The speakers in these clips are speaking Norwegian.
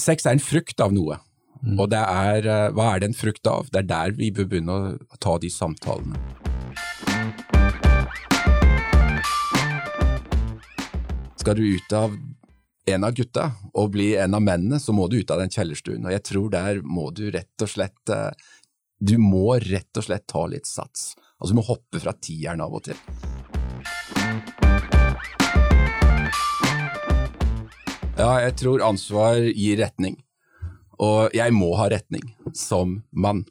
sex er en frukt av noe. Og det er, eh, hva er det en frukt av? Det er der vi bør begynne å ta de samtalene. Skal du ut av en av gutta og bli en av mennene, så må du ut av den kjellerstuen. Og jeg tror der må du rett og slett eh, Du må rett og slett ta litt sats. Altså du må hoppe fra tieren av og til. Ja, jeg tror ansvar gir retning. Og jeg må ha retning, som mann.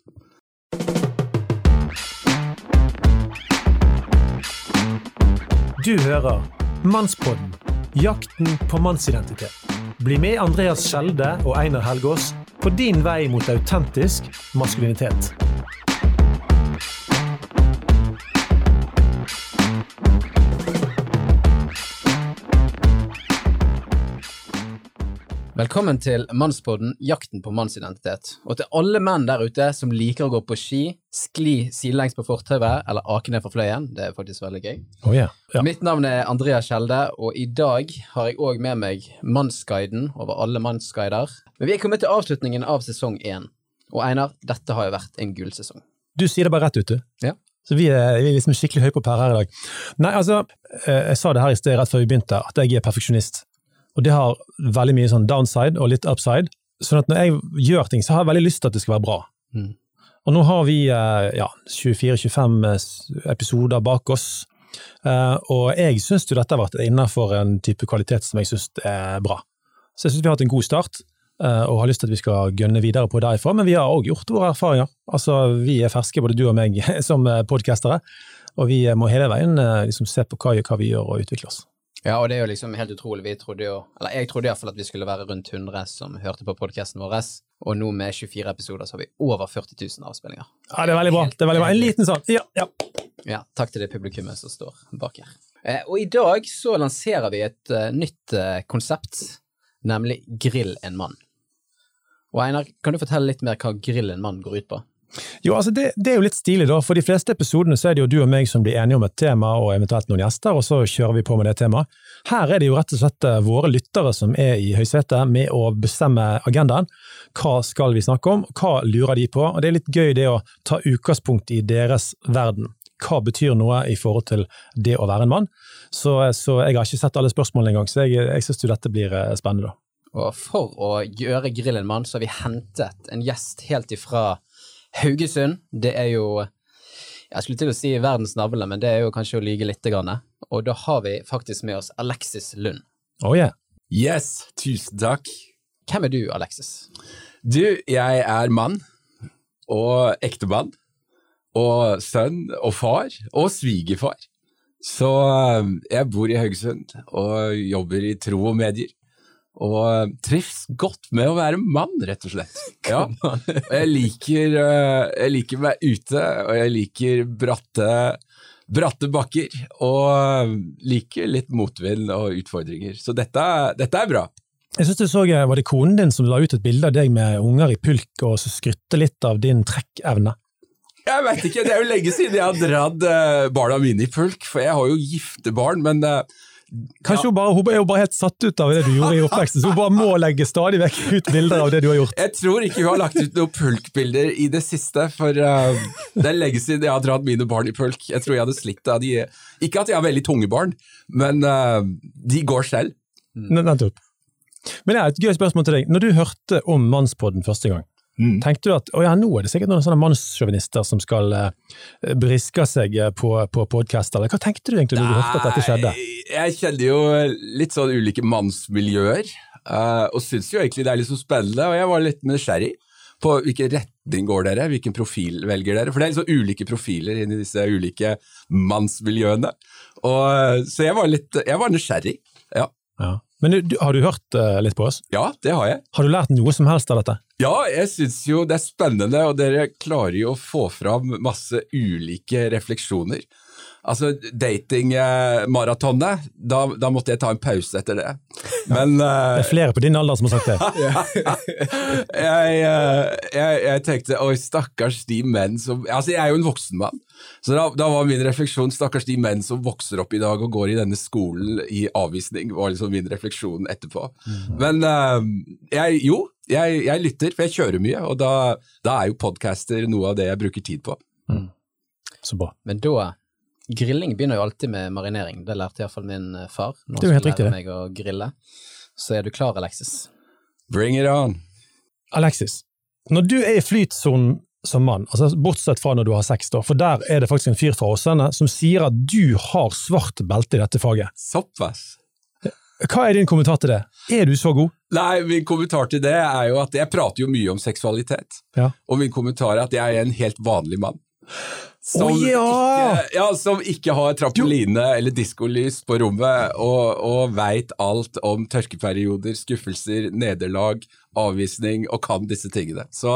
Du hører Mannspodden jakten på mannsidentitet. Bli med Andreas Skjelde og Einar Helgaas på din vei mot autentisk maskulinitet. Velkommen til Mannspodden Jakten på mannsidentitet. Og til alle menn der ute som liker å gå på ski, skli sidelengs på fortauet eller ake ned fra fløyen. Det er faktisk veldig gøy. Oh, yeah. ja. Mitt navn er Andrea Kjelde, og i dag har jeg òg med meg Mannsguiden over alle mannsguider. Men vi er kommet til avslutningen av sesong én. Og Einar, dette har jo vært en gullsesong. Du sier det bare rett ut, du. Ja. Så vi er, vi er liksom skikkelig høye på pæra her i dag. Nei, altså, eh, jeg sa det her i sted rett før vi begynte, at jeg er perfeksjonist. Og det har veldig mye sånn downside og litt upside. sånn at når jeg gjør ting, så har jeg veldig lyst til at det skal være bra. Mm. Og nå har vi eh, ja, 24-25 episoder bak oss, eh, og jeg syns jo dette har vært innenfor en type kvalitet som jeg syns er bra. Så jeg syns vi har hatt en god start, eh, og har lyst til at vi skal gønne videre på derifra, men vi har òg gjort våre erfaringer. Altså, Vi er ferske, både du og meg, som podkastere, og vi må hele veien liksom, se på hva, hva vi gjør og utvikle oss. Ja, og det er jo liksom helt utrolig. Vi trodde jo, eller jeg trodde iallfall at vi skulle være rundt 100 som hørte på podkasten vår, og nå med 24 episoder så har vi over 40 000 avspillinger. Ja, det er veldig bra. Det er veldig bra. En liten sånn, ja, ja. Ja, takk til det publikummet som står bak her. Eh, og i dag så lanserer vi et uh, nytt uh, konsept, nemlig Grill en mann. Og Einar, kan du fortelle litt mer hva Grill en mann går ut på? Jo, altså det, det, er jo litt stilig, da. For de fleste episodene så er det jo du og meg som blir enige om et tema og eventuelt noen gjester, og så kjører vi på med det temaet. Her er det jo rett og slett eh, våre lyttere som er i høysetet med å bestemme agendaen. Hva skal vi snakke om, hva lurer de på? Og det er litt gøy det å ta utgangspunkt i deres verden. Hva betyr noe i forhold til det å være en mann? Så, så jeg har ikke sett alle spørsmålene engang, så jeg, jeg syns dette blir eh, spennende, da. Og for å gjøre Grillen mann, så har vi hentet en gjest helt ifra Haugesund, det er jo jeg skulle til å si verdens navle, men det er jo kanskje å lyge litt. Og da har vi faktisk med oss Alexis Lund. Oh yeah. Yes, tusen takk. Hvem er du, Alexis? Du, jeg er mann. Og ektemann. Og sønn og far. Og svigerfar. Så eh, jeg bor i Haugesund og jobber i tro og medier og trives godt med å være mann, rett og slett. Ja. Og jeg liker, eh, jeg liker meg ute, og jeg liker bratte, bratte bakker. Og liker litt motvind og utfordringer. Så dette, dette er bra. Jeg synes du så, eh, Var det konen din som la ut et bilde av deg med unger i pulk og skrytte litt av din trekkevne? Jeg veit ikke, det er jo lenge siden jeg har dratt eh, barna mine i pulk, for jeg har jo gifte barn. men Kanskje ja. hun, bare, hun er jo bare helt satt ut av det du gjorde i oppveksten, så hun bare må legge stadig vekk ut bilder av det du har gjort. Jeg tror ikke hun har lagt ut noen pulkbilder i det siste, for uh, det er lenge siden jeg har dratt mine barn i pulk. Jeg tror jeg hadde slitt av de Ikke at jeg har veldig tunge barn, men uh, de går selv. Nettopp. Men jeg har et gøy spørsmål til deg. Når du hørte om Mannspodden første gang, Mm. Tenkte du at å ja, nå er det sikkert noen sånne mannssjåvinister som skal uh, briske seg eh, på, på podkast, eller hva tenkte du egentlig da du hørte at dette skjedde? Jeg kjenner jo litt sånn ulike mannsmiljøer, uh, og syns jo egentlig det er litt så spennende, og jeg var litt nysgjerrig på hvilken retning går dere, hvilken profil velger dere? For det er så ulike profiler inni disse ulike mannsmiljøene. Og, så jeg var litt jeg var nysgjerrig, ja. ja. Men du, har du hørt uh, litt på oss? Ja, det har jeg. Har du lært noe som helst av dette? Ja, jeg syns jo det er spennende, og dere klarer jo å få fram masse ulike refleksjoner. Altså, datingmaratonet, da, da, måtte jeg ta en pause etter det. Men uh, Det er flere på din alder som har sagt det. jeg, uh, jeg, jeg, tenkte oi, stakkars de menn som Altså, jeg er jo en voksen mann. Så da, da, var min refleksjon stakkars de menn som vokser opp i dag og går i denne skolen i avvisning, var liksom min refleksjon etterpå. Mm. Men uh, jeg, jo, jeg, jeg lytter, for jeg kjører mye, og da, da er jo podcaster noe av det jeg bruker tid på. Så bra. Men da Grilling begynner jo alltid med marinering. Det lærte iallfall min eh, far. Nå Det er jo helt riktig, lære meg å grille. Så er du klar, Alexis? Bring it on! Alexis, når du er i flytsonen som mann, altså bortsett fra når du har sex, da, for der er det faktisk en fyr fra Åsane som sier at du har svart belte i dette faget. Såpass! Hva er din kommentar til det? Er du så god? Nei, min kommentar til det er jo at jeg prater jo mye om seksualitet. Ja. Og min kommentar er at jeg er en helt vanlig mann. Som, oh, ja! ikke, ja, som ikke har trampoline eller diskolys på rommet, og, og veit alt om tørkeperioder, skuffelser, nederlag, avvisning, og kan disse tingene. Så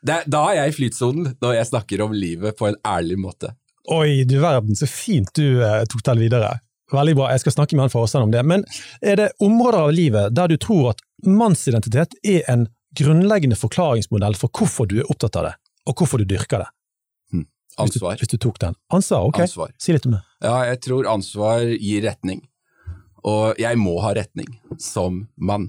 det, da er jeg i flytsonen når jeg snakker om livet på en ærlig måte. Oi, du verden, så fint du eh, tok den videre. Veldig bra, jeg skal snakke med han for om det. Men er det områder av livet der du tror at mannsidentitet er en grunnleggende forklaringsmodell for hvorfor du er opptatt av det, og hvorfor du dyrker det? Hvis du, Ansvar. hvis du tok den. Ansvar, ok. Ansvar. Si litt om det. Ja, jeg tror ansvar gir retning. Og jeg må ha retning som mann.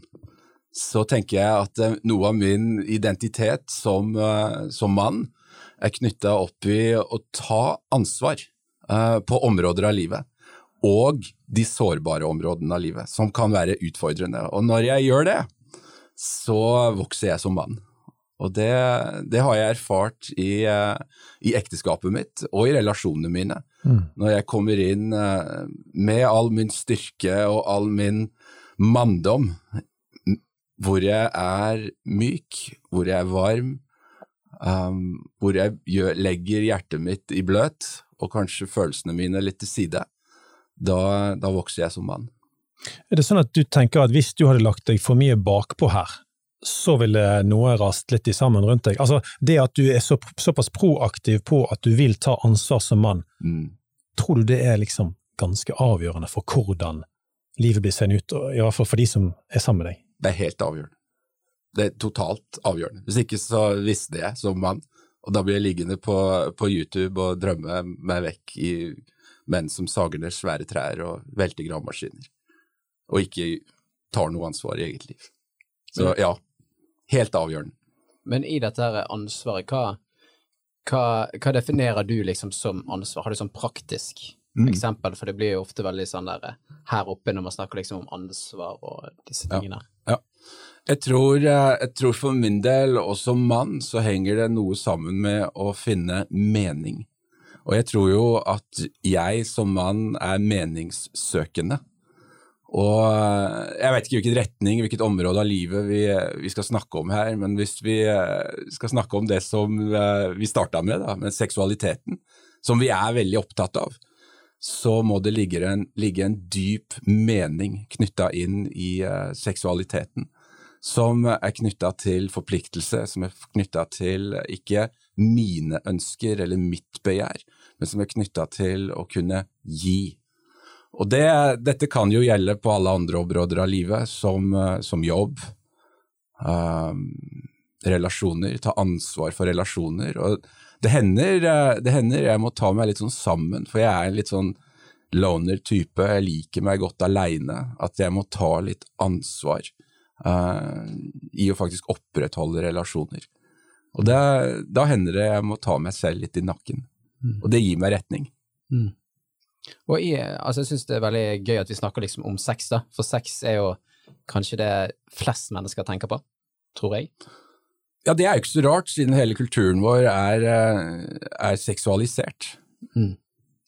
Så tenker jeg at eh, noe av min identitet som, eh, som mann er knytta opp i å ta ansvar eh, på områder av livet. Og de sårbare områdene av livet, som kan være utfordrende. Og når jeg gjør det, så vokser jeg som mann. Og det, det har jeg erfart i, eh, i ekteskapet mitt og i relasjonene mine. Mm. Når jeg kommer inn eh, med all min styrke og all min manndom, hvor jeg er myk, hvor jeg er varm, um, hvor jeg gjør, legger hjertet mitt i bløt, og kanskje følelsene mine litt til side, da, da vokser jeg som mann. Er det sånn at du tenker at hvis du hadde lagt deg for mye bakpå her, så ville noe rast litt i sammen rundt deg? Altså, det at du er så, såpass proaktiv på at du vil ta ansvar som mann, Mm. tror du det er liksom ganske avgjørende for hvordan livet blir seende ut, og i hvert fall for de som er sammen med deg? Det er helt avgjørende. Det er totalt avgjørende. Hvis ikke så visste jeg som mann, og da blir jeg liggende på, på YouTube og drømme meg vekk i menn som sager ned svære trær og velter gravemaskiner, og ikke tar noe ansvar i eget liv. Så ja, helt avgjørende. Men i dette her ansvaret, hva, hva, hva definerer du liksom som ansvar? Har du sånn praktisk Mm. eksempel? For det blir jo ofte veldig sånn der her oppe når man snakker liksom om ansvar og disse Ja. tingene. Jeg tror, eh, jeg tror for min del, og som mann, så henger det noe sammen med å finne mening. Og jeg tror jo at jeg som mann er meningssøkende. Og eh, jeg vet ikke hvilken retning, hvilket område av livet vi, vi skal snakke om her, men hvis vi eh, skal snakke om det som eh, vi starta med, da, med seksualiteten, som vi er veldig opptatt av, så må det ligge en, ligge en dyp mening knytta inn i eh, seksualiteten. Som er knytta til forpliktelse, som er knytta til ikke mine ønsker eller mitt begjær, men som er knytta til å kunne gi. Og det, dette kan jo gjelde på alle andre områder av livet, som, eh, som jobb, ehm, relasjoner, ta ansvar for relasjoner. Og det hender, eh, det hender jeg må ta meg litt sånn sammen, for jeg er en litt sånn loner type, jeg liker meg godt aleine, at jeg må ta litt ansvar uh, i å faktisk opprettholde relasjoner. Og det, da hender det jeg må ta meg selv litt i nakken, og det gir meg retning. Og i, altså jeg synes det er veldig gøy at vi snakker liksom om sex, da. For sex er jo kanskje det flest mennesker tenker på, tror jeg. Ja, det er jo ikke så rart, siden hele kulturen vår er, eh, er seksualisert. Mm.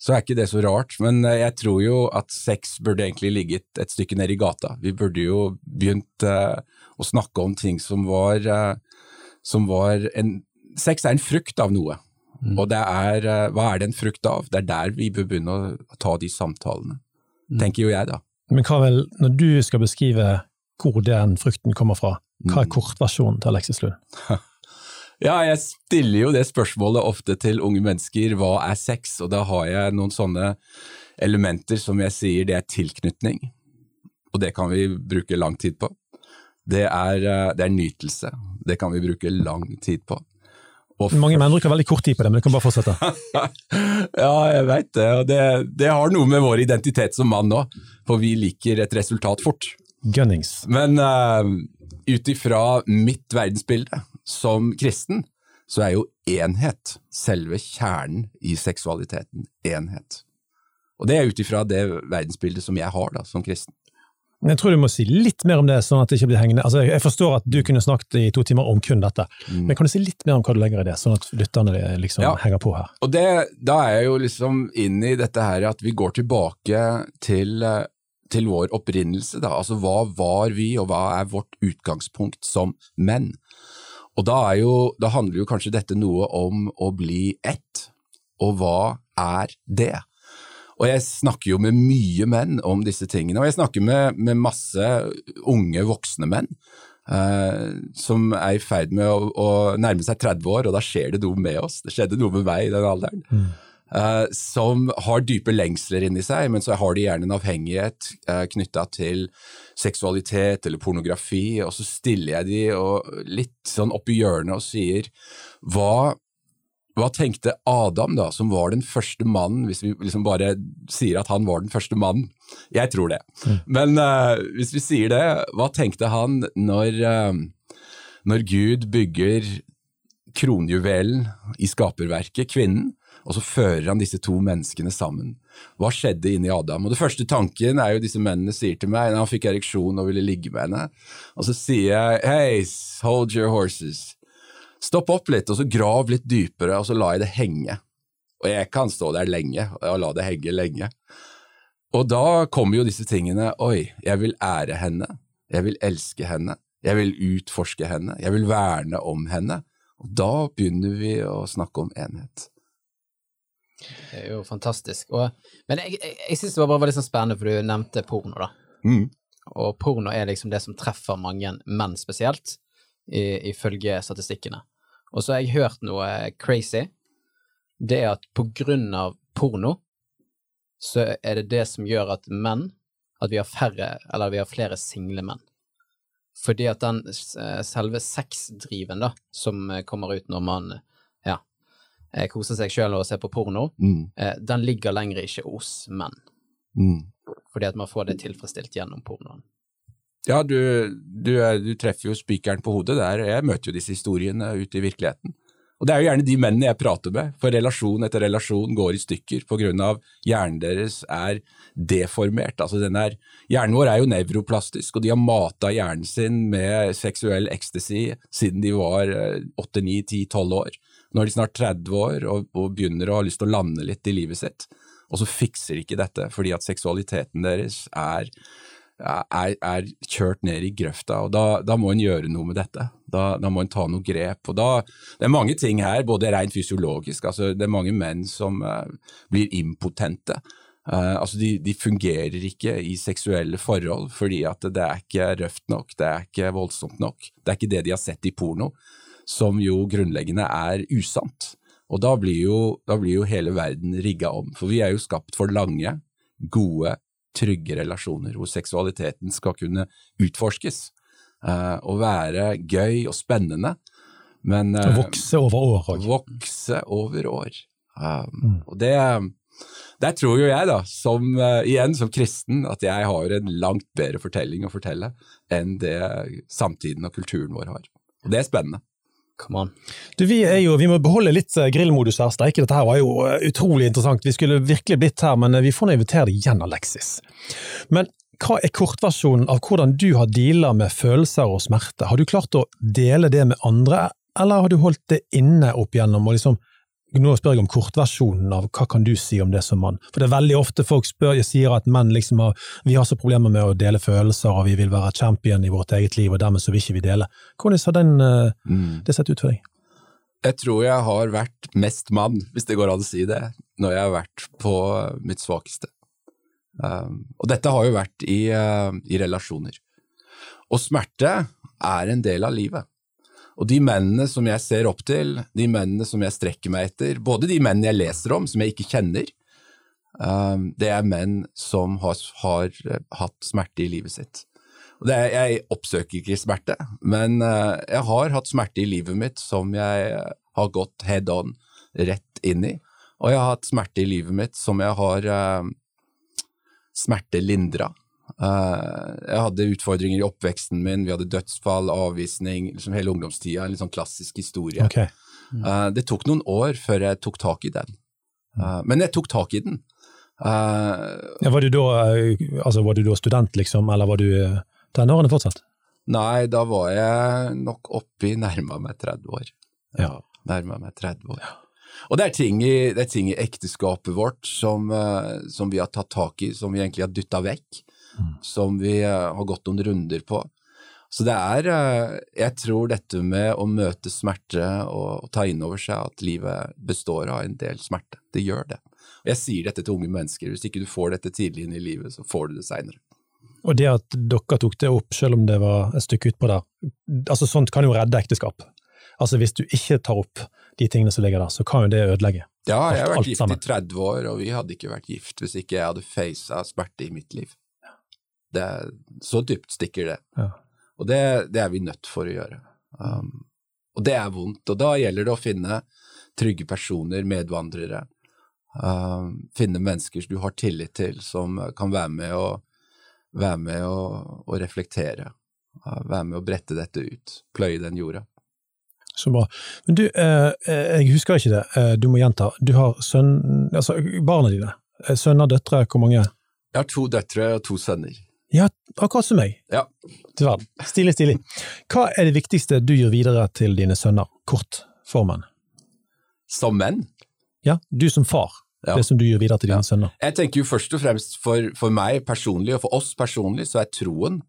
Så er ikke det så rart, men eh, jeg tror jo at sex burde egentlig ligget et stykke ned i gata. Vi burde jo begynt uh, å snakke om ting som var, uh, som var en Sex er en frukt av noe, Mm. og det er eh, Hva er det en frukt av? Det er der vi bør begynne å ta de samtalene, Mm. tenker jo jeg, da. Men hva vel, når du skal beskrive hvor den frukten kommer fra, hva er Mm. kortversjonen til Alexis Lund? Ja, jeg stiller jo det spørsmålet ofte til unge mennesker, hva er sex? Og da har jeg noen sånne elementer som jeg sier det er tilknytning, og det kan vi bruke lang tid på. Det er, eh, det er nytelse, det kan vi bruke lang tid på. Mange menn bruker veldig kort tid på det, men du kan bare fortsette. ja, jeg veit det, og det, det har noe med vår identitet som mann òg, for vi liker et resultat fort. Gunnings. Men uh, ut ifra mitt verdensbilde som kristen, så er jo enhet selve kjernen i seksualiteten. Enhet. Og det er ut ifra det verdensbildet som jeg har da, som kristen. Men jeg tror du må si litt mer om det, sånn at det ikke blir hengende. Altså, jeg forstår at du kunne snakket i to timer om kun dette, mm. men kan du si litt mer om hva du legger i det, sånn at lytterne liksom ja. henger på her? Og det, Da er jeg jo liksom inn i dette her at vi går tilbake til, til vår opprinnelse. da, altså Hva var vi, og hva er vårt utgangspunkt som menn? Og da, jo, da handler jo kanskje dette noe om å bli ett, og hva er det? Og jeg snakker jo med mye menn om disse tingene, og jeg snakker med, med masse unge, voksne menn. Uh, som er i ferd med å, å, nærme seg 30 år, og da skjer det noe med oss. Det skjedde noe med meg i den alderen. Mm. Uh, som har dype lengsler inni seg, men så har de gjerne en avhengighet uh, knytta til seksualitet eller pornografi, og så stiller jeg de og, litt sånn opp i hjørnet og sier hva hva tenkte Adam, da, som var den første mannen, hvis vi liksom bare sier at han var den første mannen? Jeg tror det. Mm. Men uh, hvis vi sier det, hva tenkte han når, uh, når Gud bygger kronjuvelen i skaperverket, kvinnen, og så fører han disse to menneskene sammen? Hva skjedde inni Adam? Og Det første tanken er jo disse mennene sier til meg når han fikk ereksjon og ville ligge med henne. Og så sier jeg «Hey, hold your horses. Stopp opp litt, og så grav litt dypere, og så la jeg det henge. Og jeg kan stå der lenge, og jeg la det henge lenge. Og da kommer jo disse tingene, oi, jeg vil ære henne, jeg vil elske henne, jeg vil utforske henne, jeg vil verne om henne. Og da begynner vi å snakke om enhet. Det er jo fantastisk. Og, men jeg, jeg, jeg syns det var bare litt sånn spennende, for du nevnte porno, da. Mm. Og porno er liksom det som treffer mange menn spesielt, ifølge statistikkene. Og så har jeg hørt noe crazy. Det er at på grunn av porno, så er det det som gjør at menn At vi har færre, eller vi har flere single menn. Fordi at den selve sexdriven da, som kommer ut når man ja, koser seg sjøl og ser på porno, mm. Eh, den ligger lenger ikke hos menn. Mm. Fordi at man får det tilfredsstilt gjennom pornoen. Ja, du, du, du, treffer jo spikeren på hodet der. Jeg møter jo disse historiene ute i virkeligheten. Og det er jo gjerne de mennene jeg prater med, for relasjon etter relasjon går i stykker av hjernen deres er deformert. Altså den er, hjernen vår er jo nevroplastisk, og de har mata hjernen sin med seksuell ecstasy siden de var 8-9-10-12 år. Nå er de snart 30 år og, og begynner å ha lyst til å lande litt i livet sitt, og så fikser de ikke dette fordi at seksualiteten deres er er, er, kjørt ned i grøfta, og da, da må en gjøre noe med dette. Da, da, må en ta noe grep. og da, Det er mange ting her, både rent fysiologisk, altså det er mange menn som uh, blir impotente. Uh, altså de, de, fungerer ikke i seksuelle forhold fordi at det er ikke røft nok, det er ikke voldsomt nok. Det er ikke det de har sett i porno, som jo grunnleggende er usant. Og da blir jo, da blir jo hele verden rigga om, for vi er jo skapt for lange, gode trygge relasjoner, hvor seksualiteten skal kunne utforskes uh, og være gøy og spennende. Men uh, Vokse over år òg. Vokse over år. Um, mm. Og det der tror jo jeg, da, som, uh, igjen som kristen, at jeg har en langt bedre fortelling å fortelle enn det samtiden og kulturen vår har. Og det er spennende. Du, vi, jo, vi, må beholde litt eh, grillmodus her, Steike. Dette her var jo eh, utrolig interessant. Vi skulle virkelig blitt her, men eh, vi får nå invitere deg igjen, Alexis. Men hva er kortversjonen av hvordan du har deala med følelser og smerte? Har du klart å dele det med andre, eller har du holdt det inne opp igjennom og liksom nå spør jeg om kortversjonen av hva kan du si om det som mann? For det er veldig ofte folk spør, jeg sier at menn liksom har, vi har så problemer med å dele følelser, og vi vil være champion i vårt eget liv, og dermed så vil ikke vi dele. Hvordan har den, eh, mm. det sett ut for deg? Jeg tror jeg har vært mest mann, hvis det går an å si det, når jeg har vært på mitt svakeste. Um, og dette har jo vært i, uh, i relasjoner. Og smerte er en del av livet. Og de mennene som jeg ser opp til, de mennene som jeg strekker meg etter, både de mennene jeg leser om som jeg ikke kjenner, um, det er menn som har, har uh, hatt smerte i livet sitt. Er, jeg oppsøker ikke smerte, men uh, jeg har hatt smerte i livet mitt som jeg uh, har gått head on rett inn i. Og jeg har hatt smerte i livet mitt som jeg har smertelindra. Eh, jeg hadde utfordringer i oppveksten min, vi hadde dødsfall, avvisning, liksom hele ungdomstida. En litt sånn klassisk historie. Okay. Mm. det tok noen år før jeg tok tak i den. Eh, men jeg tok tak i den. Eh, Ja, var, du da, eh, altså, var du da student, liksom, eller var du eh, tenårene fortsatt? nei, da var jeg nok oppi nærma meg 30 år. Ja. Nærma meg 30 år. Og det er ting i, det er ting i ekteskapet vårt som, eh, som vi har tatt tak i, som vi egentlig har dytta vekk. Som vi eh, har gått noen runder på. Så det er eh, Jeg tror dette med å møte smerte og, ta inn over seg at livet består av en del smerte. Det gjør det. Og jeg sier dette til unge mennesker. Hvis ikke du får dette tidlig inn i livet, så får du det seinere. Og det at dere tok det opp, selv om det var et stykke utpå der, altså sånt kan jo redde ekteskap. Altså Hvis du ikke tar opp de tingene som ligger der, så kan jo det ødelegge. Ja, jeg har vært gift sammen. i 30 år, og vi hadde ikke vært gift hvis ikke jeg hadde faca smerte i mitt liv. Det så dypt stikker det. Ja. Og det, det er vi nødt for å gjøre. Um, og det er vondt, og da gjelder det å finne trygge personer, medvandrere. Um, finne mennesker du har tillit til, som kan være med å, være med å, å reflektere. Uh, være med å brette dette ut, pløye den jorda. Så bra. Men du, eh, eh, jeg husker ikke det, eh, du må gjenta. Du har sønn, altså barna dine. Eh, Sønner, døtre, hvor mange? Jeg har to døtre og to sønner. Ja, akkurat som meg. Ja. Verden. Stilig, stilig. Hva er det viktigste du gjør videre til dine sønner? Kort, formen. Som menn Ja, du som far. Ja. Det som du gjør videre til dine Ja. sønner. Jeg tenker jo først og fremst for, for meg personlig, og for oss personlig, så er troen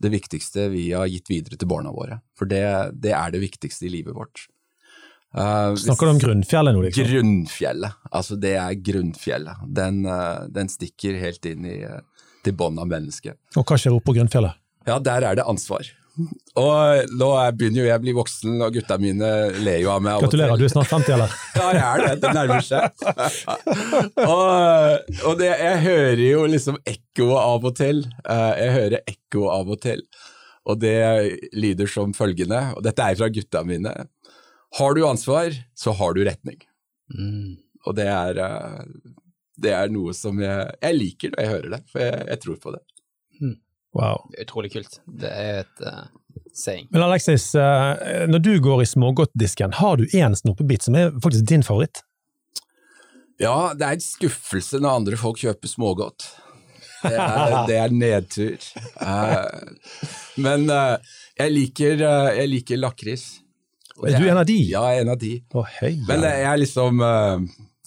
det viktigste vi har gitt videre til barna våre. For det, det er det viktigste i livet vårt. Uh, Snakker du om grunnfjellet nå, liksom? Grunnfjellet. Altså, det er grunnfjellet. Den, uh, den stikker helt inn i, uh, til bånn av mennesket. Og hva skjer oppe på Grønfjellet? Ja, der er det ansvar. Og nå er, begynner jo jeg å bli voksen, og gutta mine ler jo av meg. av. Gratulerer, du er snart 50, eller? Ja, jeg er det. Det nærmer seg. og og det, jeg hører jo liksom ekkoet av og til. Eh, Jeg hører ekkoet av og til. Og det lyder som følgende, og dette er fra gutta mine. Har du ansvar, så har du retning. Mm. Og det er, eh, det er noe som jeg, jeg liker når jeg hører det, for jeg, jeg tror på det. Wow. Det er utrolig kult. Det er et uh, saying. Men Alexis, uh, når du går i smågodtdisken, har du én snoppebit som er faktisk din favoritt? Ja, det er en skuffelse når andre folk kjøper smågodt. Det er, det er nedtur. Uh, men jeg liker, uh, jeg liker lakris. Er du en av de? Ja, jeg er en av de. Å, hei. Men jeg er liksom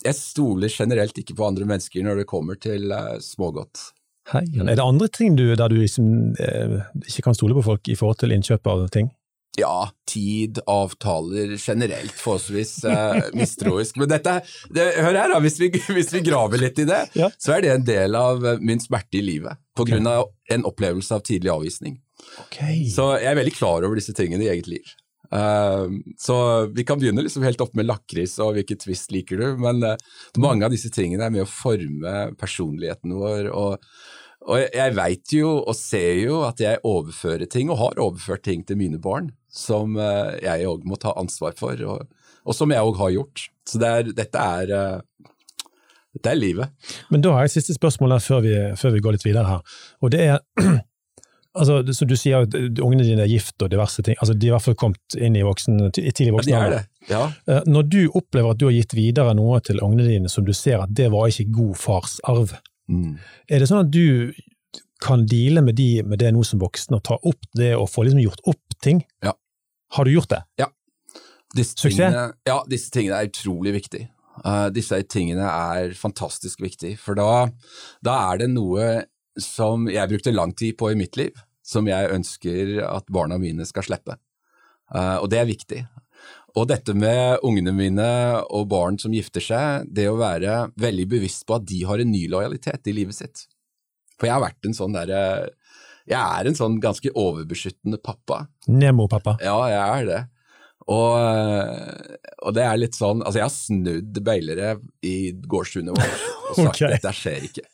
Jeg stoler generelt ikke på andre mennesker når det kommer til uh, smågodt. Hei. Er det andre ting du, der du liksom, eh, ikke kan stole på folk i forhold til innkjøp av ting? Ja, tid, avtaler, generelt forholdsvis uh, mistroisk. Men dette, det, hør her da, hvis vi, hvis vi graver litt i det, Ja. så er det en del av eh, min smerte i livet. På grunn av en opplevelse av tidlig avvisning. Så jeg er veldig klar over disse tingene i eget liv. Eh, så vi kan begynne liksom helt opp med lakris og hvilken twist liker du, men eh, mange av disse tingene er med å forme personligheten vår. og og jeg- veit jo og ser jo at jeg overfører ting, og har overført ting til mine barn, som eh, jeg òg må ta ansvar for, og, og som jeg òg har gjort. Så det er, dette er eh, dette er livet. Men da har jeg siste spørsmål før vi, før vi går litt videre her. Og det er altså, så Du sier at ungene dine er gift og diverse ting. altså De er i hvert fall kommet inn i voksen, i tidlig Ja, voksen de alder. det. Ja. Eh, Når du opplever at du har gitt videre noe til ungene dine som du ser at det var ikke god fars arv, Mm. er det sånn at du kan deale med, de, med det nå som voksen og ta opp det og få liksom gjort opp ting? Ja. Har du gjort det? Disse Suksess? tingene, ja, disse tingene er utrolig viktige. Uh, disse tingene er fantastisk viktige, for da, da er det noe som jeg brukte lang tid på i mitt liv, som jeg ønsker at barna mine skal slippe. Eh, og det er viktig. Og dette med ungene mine og barn som gifter seg, det å være veldig bevisst på at de har en ny lojalitet i livet sitt. For jeg har vært en sånn derre Jeg er en sånn ganske overbeskyttende pappa. Nemo-pappa. Ja, jeg er det. Og, og det er litt sånn Altså, jeg har snudd beilere i gårdstunet vårt og sagt Ok. dette skjer ikke.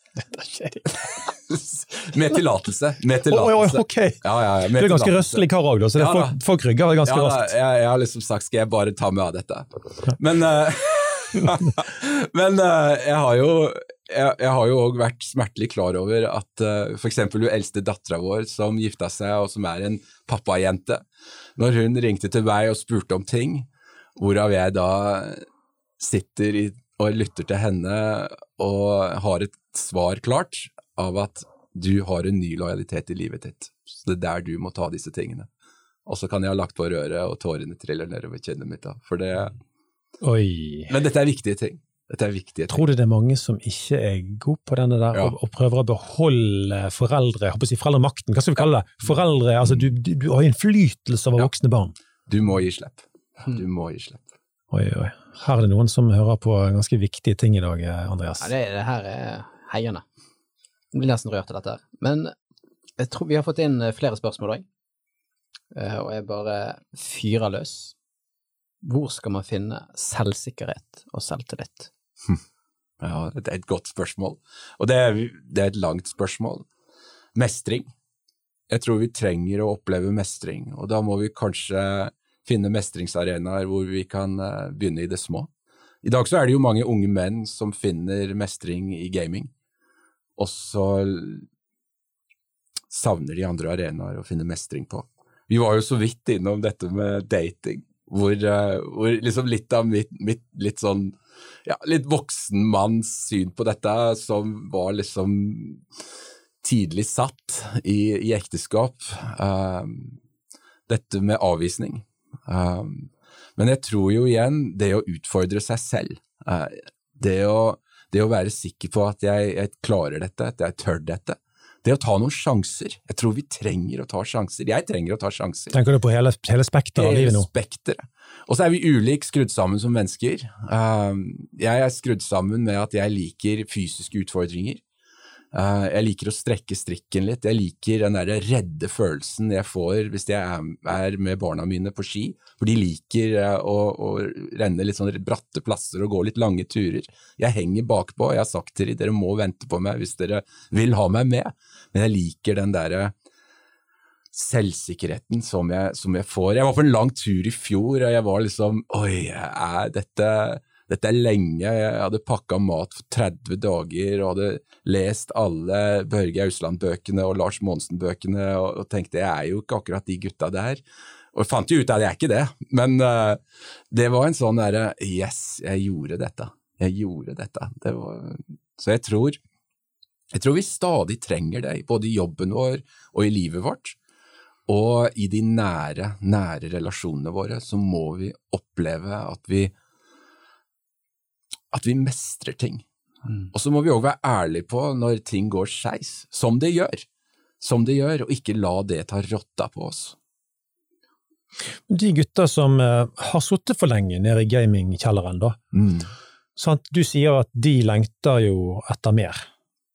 med tillatelse. Med tillatelse. Oh, ok! Ja, ja, ja, Du er ganske røslig kar òg, så det er folk, folk rygger ganske Ja, raskt. jeg, jeg har liksom sagt skal jeg bare ta meg av dette. Men, uh, men uh, jeg har jo jeg, jeg har jo òg vært smertelig klar over at uh, f.eks. hun eldste dattera vår som gifta seg, og som er en pappajente, når hun ringte til meg og spurte om ting, hvorav jeg da sitter i, og lytter til henne og har et svar klart av at du har en ny lojalitet i livet ditt, så det er der du må ta disse tingene. Og så kan jeg ha lagt på røret, og tårene triller nedover kinnet mitt. da, for det... Oi. Men dette er viktige ting. Dette er viktige ting. Tror du det er mange som ikke er gode på denne der, Ja. og, og prøver å beholde foreldre, jeg håper å si foreldremakten, hva skal vi kalle det? Foreldre, altså du, du, du har innflytelse over Ja. voksne barn. Du må gi slipp. Du må gi slipp. Oi, oi. Her er det noen som hører på ganske viktige ting i dag, eh, Andreas. Ja, det, det her er heiende. Jeg blir nesten rørt av dette her. Men jeg tror vi har fått inn eh, flere spørsmål òg, og jeg bare fyrer løs. Hvor skal man finne selvsikkerhet og selvtillit? Ja, det er et godt spørsmål. Og det er, det er et langt spørsmål. Mestring. Jeg tror vi trenger å oppleve mestring, og da må vi kanskje finne mestringsarenaer hvor vi kan eh, begynne i det små. I dag så er det jo mange unge menn som finner mestring i gaming, og så savner de andre arenaer å finne mestring på. Vi var jo så vidt innom dette med dating, hvor, eh, hvor liksom litt av mitt, mitt litt sånn ja, litt voksen manns syn på dette, som var liksom tidlig satt i, i ekteskap. Um, dette med avvisning. Um, men jeg tror jo igjen det å utfordre seg selv, uh, det, å, det å være sikker på at jeg, jeg klarer dette, at jeg tør dette, det å ta noen sjanser. Jeg tror vi trenger å ta sjanser. Jeg trenger å ta sjanser. Tenker du på hele, hele spekteret av livet nå? Spekteret. Og så er vi ulikt skrudd sammen som mennesker. Um, jeg er skrudd sammen med at jeg liker fysiske utfordringer. Uh, jeg liker å strekke strikken litt. Jeg liker den der redde følelsen jeg får hvis jeg er, med barna mine på ski. For de liker uh, å, å renne litt sånn bratte plasser og gå litt lange turer. Jeg henger bakpå. Jeg har sagt til dem dere må vente på meg hvis dere vil ha meg med. Men jeg liker den derre selvsikkerheten som jeg, som jeg får. Jeg var på en lang tur i fjor, og jeg var liksom Oi, er dette, dette er lenge. Jeg hadde pakka mat for 30 dager og hadde lest alle Børge Ausland-bøkene og Lars Monsen-bøkene og, og tenkte jeg er jo ikke akkurat de gutta der. Og jeg fant jo ut at jeg er ikke det, men uh, det var en sånn derre Yes, jeg gjorde dette. Jeg gjorde dette. Det var, så jeg tror, jeg tror vi stadig trenger det, både i jobben vår og i livet vårt. Og i de nære, nære relasjonene våre så må vi oppleve at vi at vi mestrer ting. Og så må vi òg være ærlige på når ting går skeis, som det gjør. Som det gjør, og ikke la det ta rotta på oss. De gutta som eh, har sittet for lenge nede i gamingkjelleren, da. Sant? Du sier at de lengter jo etter mer.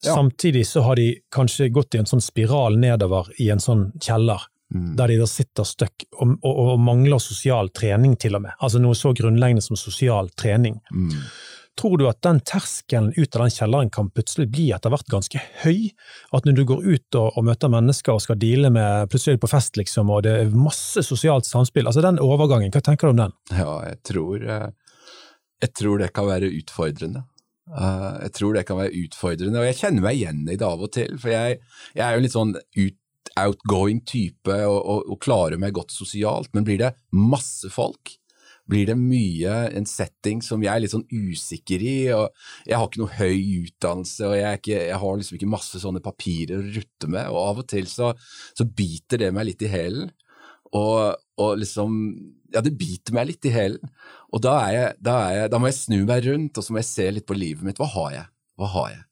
Ja. Samtidig så har de kanskje gått i en sånn spiral nedover i en sånn kjeller, Mm. der de da sitter støkk og, og, og mangler sosial trening til og med. Altså noe så grunnleggende som sosial trening. Mm. Tror du at den terskelen ut av den kjelleren kan plutselig bli etter hvert ganske høy? At når du går ut og, og møter mennesker og skal deale med plutselig på fest, liksom, og det er masse sosialt samspill, altså den overgangen, hva tenker du om den? Ja, jeg tror, eh, jeg tror det kan være utfordrende. Eh, Jeg tror det kan være utfordrende, og jeg kjenner meg igjen i det av og til. For jeg, jeg er jo en litt sånn ut, outgoing type og, og, og klarer meg godt sosialt, men blir det masse folk, blir det mye en setting som jeg er litt sånn usikker i, og jeg har ikke noe høy utdannelse, og jeg, ikke, jeg har liksom ikke masse sånne papirer å rutte med, og av og til så, så biter det meg litt i hælen. Og, og liksom Ja, det biter meg litt i hælen. Og da, jeg, da, jeg, da må jeg snu meg rundt, og så må jeg se litt på livet mitt. Hva har jeg? Hva har jeg?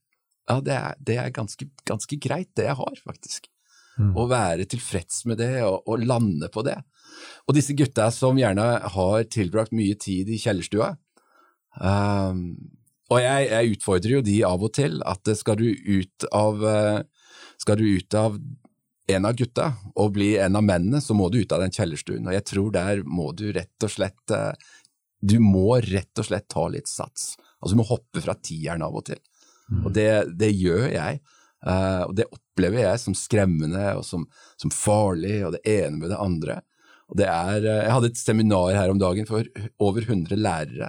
Ja, det er, det er ganske, ganske greit, det jeg har, faktisk. Å være tilfreds med det, og, og lande på det. Og disse gutta som gjerne har tilbrakt mye tid i kjellerstua, um, og jeg, jeg utfordrer jo de av og til, at skal du ut av, eh, skal du ut av en av gutta og bli en av mennene, så må du ut av den kjellerstuen. Og jeg tror der må du rett og slett eh, Du må rett og slett ta litt sats. Altså du må hoppe fra tieren av og til. Og det, det gjør jeg. Eh, og det opplever jeg som skremmende og som, som farlig, og det ene med det andre. Og det er, uh, jeg hadde et seminar her om dagen for over 100 lærere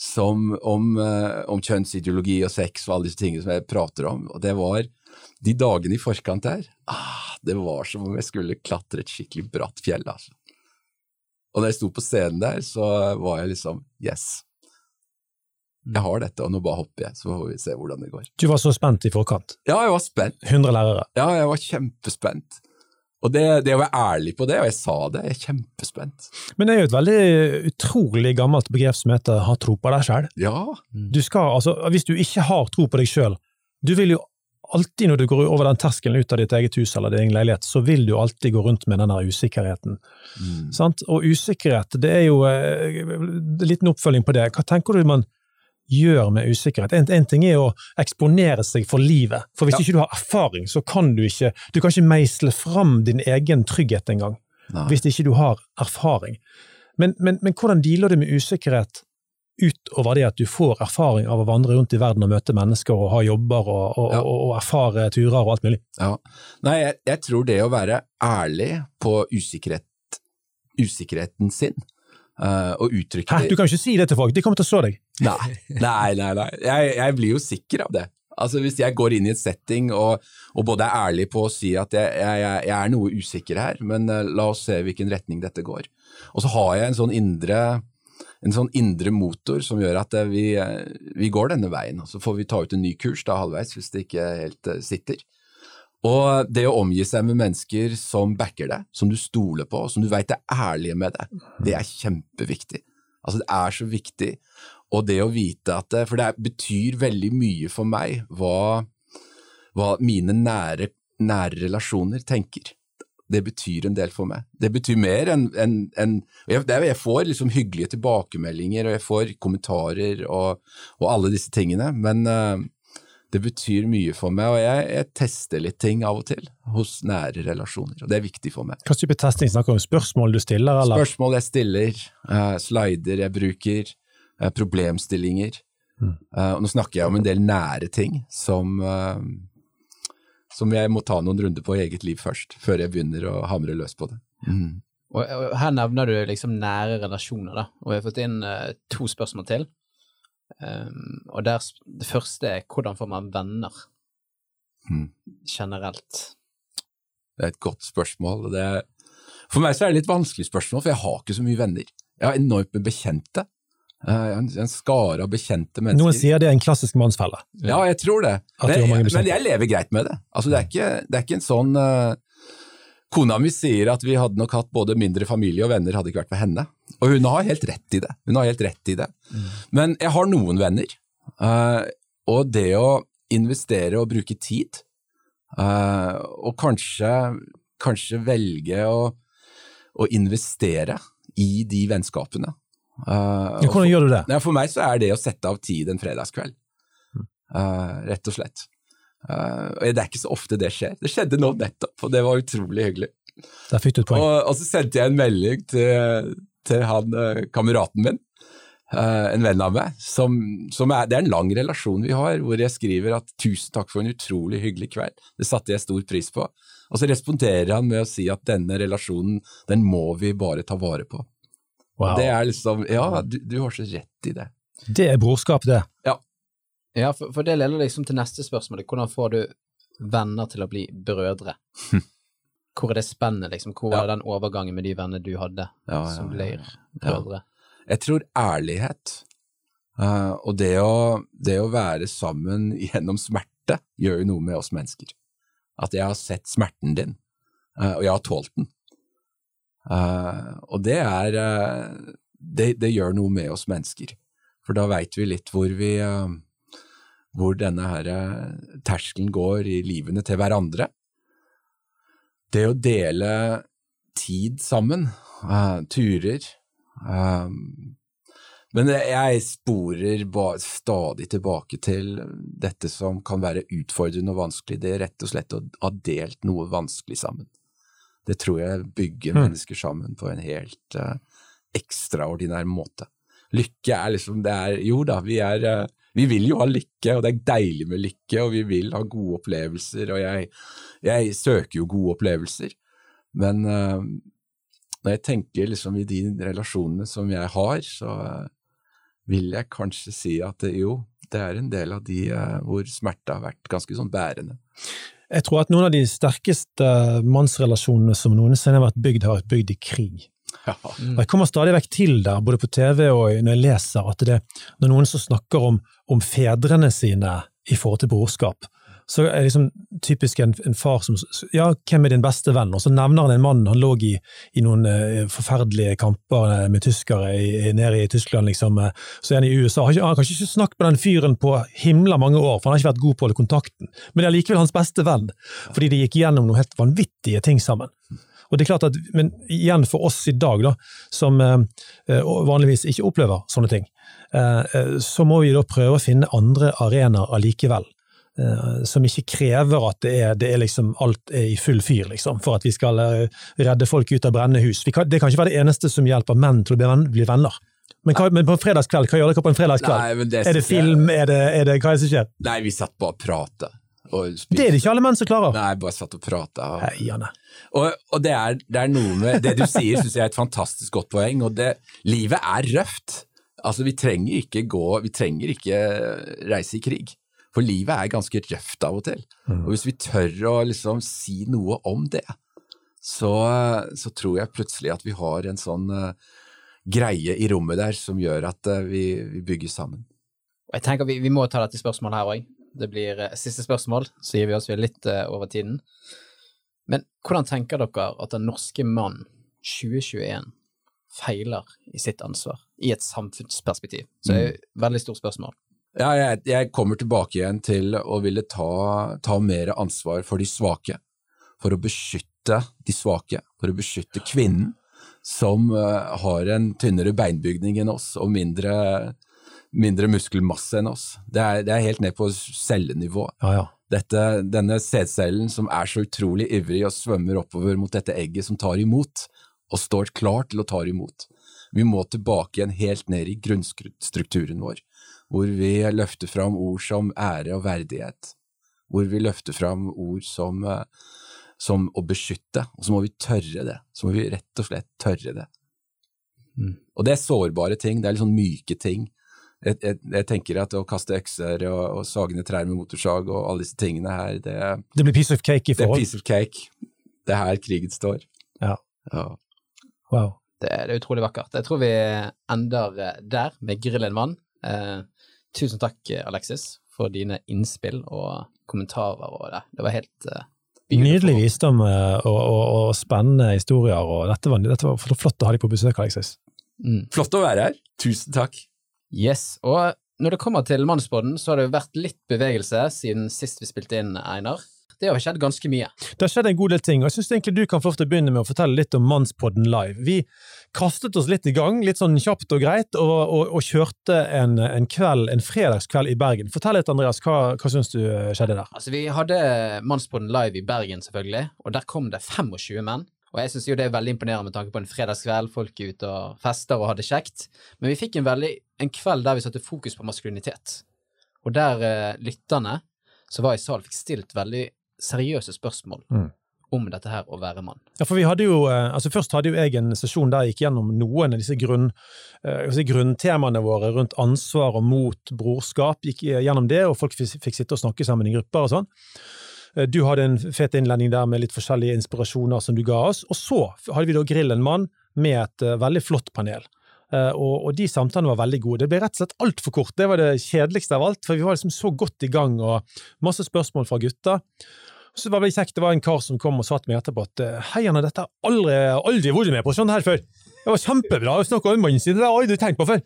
som, om, uh, om, kjønnsideologi og sex og alle disse tingene som jeg prater om. Og det var de dagene i forkant der, ah, det var som om jeg skulle klatre et skikkelig bratt fjell. altså. Og når jeg sto på scenen der, så var jeg liksom yes. Jeg har dette, og nå bare hopper jeg, så får vi se hvordan det går. Du var så spent i forkant? Ja, jeg var spent. 100 lærere? Ja, jeg var kjempespent. Og det, det, å være ærlig på det, og jeg sa det, jeg er kjempespent. Men det er jo et veldig utrolig gammelt begrep som heter 'ha tro på deg sjøl'. Ja. Du skal, altså, hvis du ikke har tro på deg sjøl, du vil jo alltid når du går over den terskelen ut av ditt eget hus eller din egen leilighet, så vil du alltid gå rundt med den der usikkerheten. Mm. Og usikkerhet, det er jo eh, en liten oppfølging på det. Hva tenker du man gjør med usikkerhet? En, en ting er å eksponere seg for livet, for hvis ja. ikke du har erfaring, så kan du ikke du kan ikke meisle fram din egen trygghet engang, hvis ikke du har erfaring. Men, men, men hvordan dealer du med usikkerhet utover det at du får erfaring av å vandre rundt i verden og møte mennesker og ha jobber og, og, ja. og, og erfare turer og alt mulig? Ja. Nei, jeg, jeg, tror det å være ærlig på usikkerhet, usikkerheten sin uh, og uttrykke Hæ, du kan ikke si det til folk, de kommer til å så deg. Nei, nei, nei. nei. Jeg, jeg, blir jo sikker av det. Altså Hvis jeg går inn i et setting og, og både er ærlig på å si at jeg, jeg, jeg er noe usikker her, men uh, la oss se hvilken retning dette går. Og så har jeg en sånn indre en sånn indre motor som gjør at eh, vi, eh, vi, går denne veien. Så får vi ta ut en ny kurs da halvveis hvis det ikke helt eh, sitter. Og det å omgi seg med mennesker som backer deg, som du stoler på, som du veit er ærlige med deg, det er kjempeviktig. Altså Det er så viktig. Og det å vite at det, For det betyr veldig mye for meg hva, hva mine nære, nære relasjoner tenker det betyr en del for meg. Det betyr mer enn en, en, jeg, jeg, får liksom hyggelige tilbakemeldinger, og jeg får kommentarer og, og alle disse tingene, men uh, det betyr mye for meg, og jeg, jeg, tester litt ting av og til hos nære relasjoner, og det er viktig for meg. Hva type testing snakker du om? Spørsmål du stiller? Eller? Spørsmål jeg stiller, uh, slider jeg bruker, problemstillinger. Mm. og nå snakker jeg om en del nære ting som som jeg må ta noen runder på i eget liv først, før jeg begynner å hamre løs på det. Mm. Og, og, Her nevner du liksom nære relasjoner, da, og jeg har fått inn uh, to spørsmål til. Um, og der, Det første er hvordan får man venner mm. generelt? Det er et godt spørsmål. Det, for meg så er det litt vanskelig spørsmål, for jeg har ikke så mye venner. Jeg har enormt med bekjente. Eh, en, en skare av bekjente mennesker. Noen sier det er en klassisk mannsfelle. Ja, jeg tror det. Men, men, jeg lever greit med det. Altså, det, er ikke, det er ikke en sånn uh, Kona mi sier at vi hadde nok hatt både mindre familie og venner hadde ikke vært for henne. Og hun har helt rett i det. Hun har helt rett i det. Mm. Men jeg har noen venner. Uh, og det å investere og bruke tid, uh, og kanskje, kanskje velge å, å investere i de vennskapene Uh, Hvordan gjør du det? Ja, for meg så er det å sette av tid en fredagskveld. Uh, rett og slett. Uh, og Det er ikke så ofte det skjer. Det skjedde nå nettopp, og det var utrolig hyggelig. Der fikk du et poeng. Og, og så sendte jeg en melding til, til han kameraten min, en venn av meg. Som, som er, det er en lang relasjon vi har, hvor jeg skriver at 'tusen takk for en utrolig hyggelig kveld'. Det satte jeg stor pris på. Og så responderer han med å si at denne relasjonen, den må vi bare ta vare på. Wow. Det er liksom Ja, du, du, har så rett i det. Det er brorskap, det. Ja. Ja, for, for det leder liksom til neste spørsmål. Hvordan får du venner til å bli brødre? Hvor er det spennet, liksom? Hvor er ja. den overgangen med de vennene du hadde, ja, som blir brødre? Jeg tror ærlighet uh, og det å, det å, være sammen gjennom smerte gjør jo noe med oss mennesker. At jeg har sett smerten din, uh, og jeg har tålt den. Uh, og det er uh, det, det, gjør noe med oss mennesker. For da veit vi litt hvor vi uh, hvor denne her terskelen går i livene til hverandre. Det å dele tid sammen, turer Men jeg sporer stadig tilbake til dette som kan være utfordrende og vanskelig. Det er rett og slett å ha delt noe vanskelig sammen. Det tror jeg bygger mm. mennesker sammen på en helt uh, ekstraordinær måte. Lykke er liksom det er, Jo da, vi er uh, Vi vil jo ha lykke, og det er deilig med lykke, og vi vil ha gode opplevelser, og jeg, jeg søker jo gode opplevelser. Men uh, når jeg tenker liksom i de relasjonene som jeg har, så vil jeg kanskje si at det, jo, det er en del av de hvor smerte har vært ganske sånn bærende. Jeg tror at noen av de sterkeste mannsrelasjonene som noensinne har vært bygd, har vært bygd i krig. Ja. Mm. Jeg kommer stadig vekk til der, både på TV og når jeg leser, at det når noen som snakker om, om fedrene sine i forhold til brorskap, så er liksom typisk en, en far som Ja, hvem er din beste venn? Og så nevner han en mann han lå i, i noen eh, forferdelige kamper eh, med tyskere i, nede i Tyskland, liksom. eh, Så er han i USA. Han har kanskje ikke snakket med den fyren på himla mange år, for han har ikke vært god på å holde kontakten. Men det er likevel hans beste venn, fordi de gikk gjennom noen helt vanvittige ting sammen. Og det er klart at, Men igjen for oss i dag, da, som eh, eh, vanligvis ikke opplever sånne ting, eh, så må vi da prøve å finne andre arenaer allikevel. Eh, Som ikke krever at det er, det er liksom alt er i full fyr, liksom, for at vi skal eh, redde folk ut av brennende hus. Kan, det kan ikke være det eneste som hjelper menn til å bli, venn, bli venner. Men, hva, men på en fredagskveld, hva gjør dere på en fredagskveld? Nei, det er det film, er det, er det, hva er det som skjer? Nei, vi satt bare og pratet. Det er det ikke alle menn som klarer. Nei, bare satt og prata. Og, og, og det, er, det er noe med Det du sier, syns jeg er et fantastisk godt poeng. Og det, livet er røft. Altså, vi trenger ikke gå Vi trenger ikke reise i krig. For livet er ganske røft av og til. Og hvis vi tør å liksom si noe om det, så, så tror jeg plutselig at vi har en sånn uh, greie i rommet der som gjør at uh, vi, vi bygger sammen. Og jeg tenker vi, vi må ta dette spørsmålet her òg. Det blir uh, siste spørsmål, så gir vi oss vi litt over tiden. Men hvordan tenker dere at den norske mann 2021 feiler i sitt ansvar, i et samfunnsperspektiv? Så det er et veldig stort spørsmål. Ja, jeg, jeg kommer tilbake igjen til å ville ta, ta mer ansvar for de svake. For å beskytte de svake, for å beskytte kvinnen, som uh, har en tynnere beinbygning enn oss og mindre, mindre muskelmasse enn oss. Det er, det er helt ned på cellenivå. Ja, ja. Dette, denne sædcellen som er så utrolig ivrig og svømmer oppover mot dette egget som tar imot, og står klar til å ta imot. Vi må tilbake igjen helt ned i grunnstrukturen vår, hvor vi løfter fram ord som ære og verdighet, hvor vi løfter fram ord som, eh, som å beskytte, og så må vi tørre det. Så må vi rett og slett tørre det. Mm. Og det er sårbare ting, det er litt sånn myke ting. Jeg, jeg, jeg tenker at å kaste økser og, og sage ned trær med motorsag og alle disse tingene her, det, Det blir piece of cake i forhold? det er piece of cake. Det er her krigen står. Ja. Ja. Wow. Det, det er utrolig vakkert. Jeg tror vi ender eh, der med Grillen vann. Eh, tusen takk, Alexis, for dine innspill og kommentarer og det. Det var helt uh. Nydelig visdom eh, og, og, og spennende historier, og dette var, dette var flott å ha deg på besøk, Alexis. Mm. Flott å være her. Tusen takk. Yes, og når det kommer til Mannsbåten, så har det vært litt bevegelse siden sist vi spilte inn, Einar. Det har skjedd ganske mye. Det har skjedd en god del ting, og jeg syns egentlig du kan få begynne med å fortelle litt om Mannspodden live. Vi kastet oss litt i gang, litt sånn kjapt og greit, og, og, og kjørte en, en kveld, en fredagskveld i Bergen. Fortell litt, Andreas, hva, hva syns du eh, skjedde der? Altså, vi hadde Mannspodden live i Bergen, selvfølgelig, og der kom det 25 menn. Og jeg syns jo det er veldig imponerende med tanke på en fredagskveld, folk er ute og fester og har det kjekt. Men vi fikk en, veldig, en kveld der vi satte fokus på maskulinitet. Og der eh, lytterne som var i salen, fikk stilt veldig seriøse spørsmål Mm. om dette her å være mann. Ja, for vi hadde jo, eh, altså Først hadde jo jeg en sesjon der jeg gikk gjennom noen av disse grunn, eh, altså grunntemaene våre rundt ansvar og mot brorskap. Gikk gjennom det, og folk fikk, sitte og snakke sammen i grupper og sånn. Eh, Du hadde en fet innledning der med litt forskjellige inspirasjoner som du ga oss. Og så hadde vi da Grill en mann med et eh, veldig flott panel. Eh, og, og de samtalene var veldig gode. Det ble rett og slett altfor kort. Det var det kjedeligste av alt, for vi var liksom så godt i gang, og masse spørsmål fra gutta. Så det var veldig kjekt. Det var en kar som kom og sa til meg etterpå at eh, hei, Anna, dette har aldri, aldri vært med på sånn her før. Det var kjempebra å snakke om mannen sin, det har jeg aldri tenkt på før.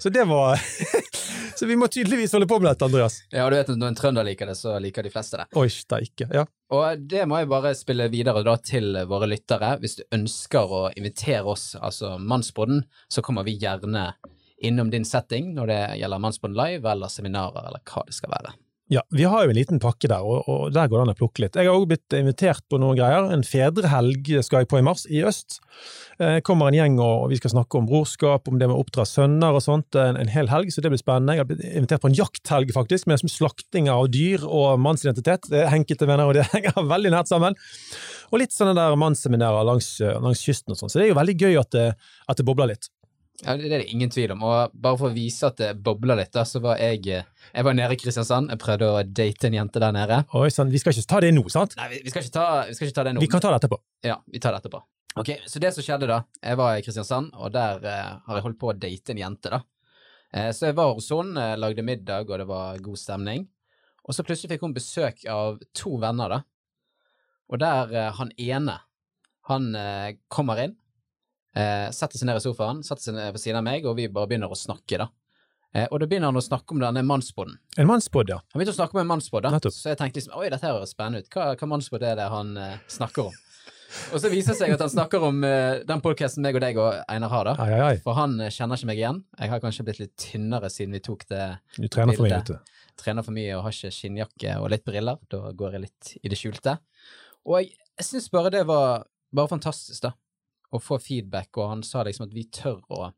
Så det var Så vi må tydeligvis holde på med dette, Andreas. Ja, du vet at når en trønder liker det, så liker de fleste det. Oi, steike. Ja. Og det må jeg bare spille videre da til våre lyttere. Hvis du ønsker å invitere oss, altså Mannsbåten, så kommer vi gjerne innom din setting når det gjelder Mannsbåten live eller seminarer eller hva det skal være. Ja, vi har jo en liten pakke der, og, og der går det an å plukke litt. Jeg har også blitt invitert på noen greier. En fedrehelg skal jeg på i mars, i øst. Eh, kommer en gjeng, og vi skal snakke om brorskap, om det med å oppdra sønner og sånt. En, en hel helg, så det blir spennende. Jeg har blitt invitert på en jakthelg, faktisk, med slakting av dyr og mannsidentitet. Det er enkelte venner, og det henger veldig nært sammen. Og litt sånne der mannsseminarer langs, langs kysten og sånn. Så det er jo veldig gøy at det, at det bobler litt. Ja, det er det ingen tvil om. Og bare for å vise at det bobler litt, da, så var jeg eh, Jeg var nede i Kristiansand. Jeg prøvde å date en jente der nede. Oi sånn. vi skal ikke ta det nå, sant? Nei, vi, vi, skal, ikke ta, vi skal ikke ta det nå. Vi kan ta det etterpå. Ja, vi tar det etterpå. Ok, Så det som skjedde da, jeg var i Kristiansand, og der eh, har jeg holdt på å date en jente, da. Eh, så jeg var hos henne, eh, lagde middag, og det var god stemning. Og så plutselig fikk hun besøk av to venner, da. Og der eh, han ene, han eh, kommer inn, eh, setter seg ned i sofaen, setter seg ned ved siden av meg, og vi bare begynner å snakke, da. Eh, og da begynner han å snakke om denne mannspodden. En mannspodd, ja. Han begynte å snakke om en mannspodd, da. Nettopp. Så jeg tenkte liksom oi, dette her høres spennende ut. Hva, hva mannspodd er det han eh, snakker om? Og så viser det seg at han snakker om eh, den podkasten meg og deg og Einar har, da. Ai, ai, ai. For han eh, kjenner ikke meg igjen. Jeg har kanskje blitt litt tynnere siden vi tok det. Du trener for mye, vet du. Trener for mye og har ikke skinnjakke og litt briller. Da går jeg litt i det skjulte. Og jeg, jeg syns bare det var bare fantastisk, da. Å få feedback, og han sa liksom at vi tør å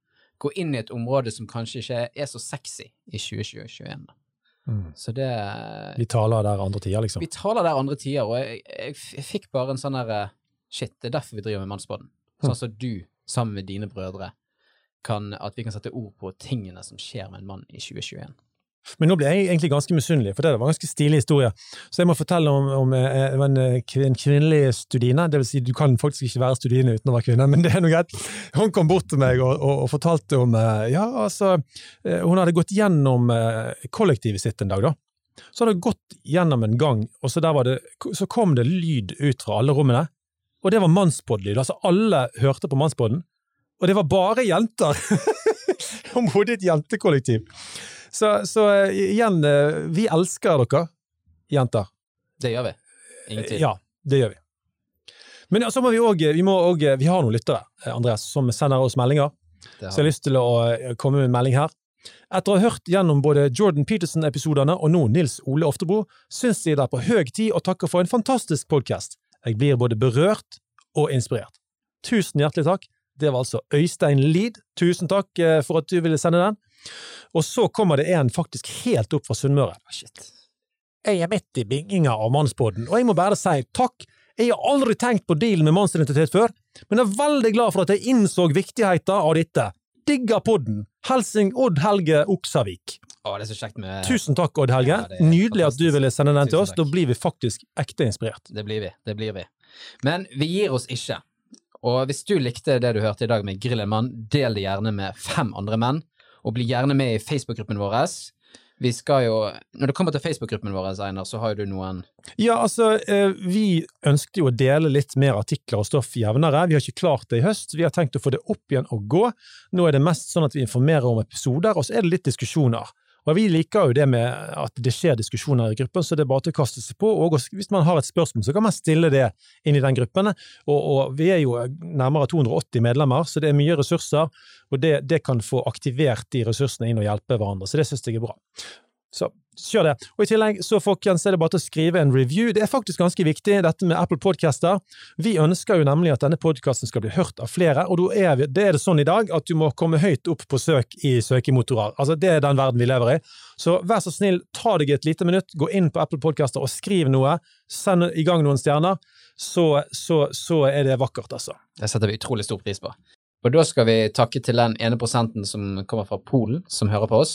gå inn i et område som kanskje ikke er så sexy i 2021. Mm. Så det Vi taler der andre tider, liksom. Vi taler der andre tider, og jeg, jeg, jeg fikk bare en sånn der eh, Shit, det er derfor vi driver med Mannsbåten. Sånn som du, sammen med dine brødre, kan, at vi kan sette ord på tingene som skjer med en mann i 2021. Men nå ble jeg egentlig ganske misunnelig, for det var en ganske stilig historie. Så jeg må fortelle om, om eh, var en, eh, en kvinnelig studine. Det vil si, du kan faktisk ikke være studine uten å være kvinne, men det er noe greit. Hun kom bort til meg og, og, og fortalte om eh, Ja, altså eh, Hun hadde gått gjennom eh, kollektivet sitt en dag, da. Så hadde hun gått gjennom en gang, og så, det, så kom det lyd ut fra alle rommene. Og det var mannspodd-lyd. Altså, alle hørte på mannspodden. Og det var bare jenter! Hun bodde i et jentekollektiv. Så, så eh, igjen, eh, vi elsker dere, jenter. Det gjør vi. Ingen tvil. Ja, det gjør vi. Men ja, så må vi òg vi, vi har noen lyttere, eh, Andreas, som sender oss meldinger. Så jeg har lyst til å eh, komme med en melding her. Etter å ha hørt gjennom både Jordan Peterson-episodene og nå Nils Ole Oftebro, syns jeg det er på høy tid å takke for en fantastisk podkast. Jeg blir både berørt og inspirert. Tusen hjertelig takk. Det var altså Øystein Lid. Tusen takk eh, for at du ville sende den. Og så kommer det en faktisk helt opp fra Sunnmøre. Ah, Shit. Jeg er midt i binginga av Mannspodden, og jeg må bare si takk. Jeg har aldri tenkt på dealen med mannsidentitet før, men er veldig glad for at jeg innså viktigheten av dette. Digger podden. Helsing Odd Helge Oksavik. Å, det er så kjekt med Tusen takk, Odd Helge. Ja, Nydelig at du ville sende den til oss. Da blir vi faktisk ekte inspirert. Det blir vi. Det blir vi. Men vi gir oss ikke. Og hvis du likte det du hørte i dag med Grillen mann, del det gjerne med fem andre menn, og bli gjerne med i Facebook-gruppen vår. Vi skal jo Når det kommer til Facebook-gruppen vår, Einar, så har jo du noen Ja, altså, eh, vi ønsket jo å dele litt mer artikler og stoff jevnere. Vi har ikke klart det i høst. Vi har tenkt å få det opp igjen og gå. Nå er det mest sånn at vi informerer om episoder, og så er det litt diskusjoner. Og vi liker jo det med at det skjer diskusjoner i gruppen, så det er bare til å kaste seg på. Og hvis man har et spørsmål, så kan man stille det inn i den gruppen. Og, og vi er jo nærmere 280 medlemmer, så det er mye ressurser, og det, det kan få aktivert de ressursene inn og hjelpe hverandre. Så det syns jeg er bra. Så kjør det. Og I tillegg så folkens, er det bare til å skrive en review. Det er faktisk ganske viktig, dette med Apple Podcaster. Vi ønsker jo nemlig at denne podkasten skal bli hørt av flere, og da er er det sånn i dag at du må komme høyt opp på søk i søkemotorer. Altså, Det er den verden vi lever i. Så vær så snill, ta deg et lite minutt, gå inn på Apple Podcaster og skriv noe. Send i gang noen stjerner. Så, så, så er det vakkert, altså. Det setter vi utrolig stor pris på. Og da skal vi takke til den ene prosenten som kommer fra Polen, som hører på oss.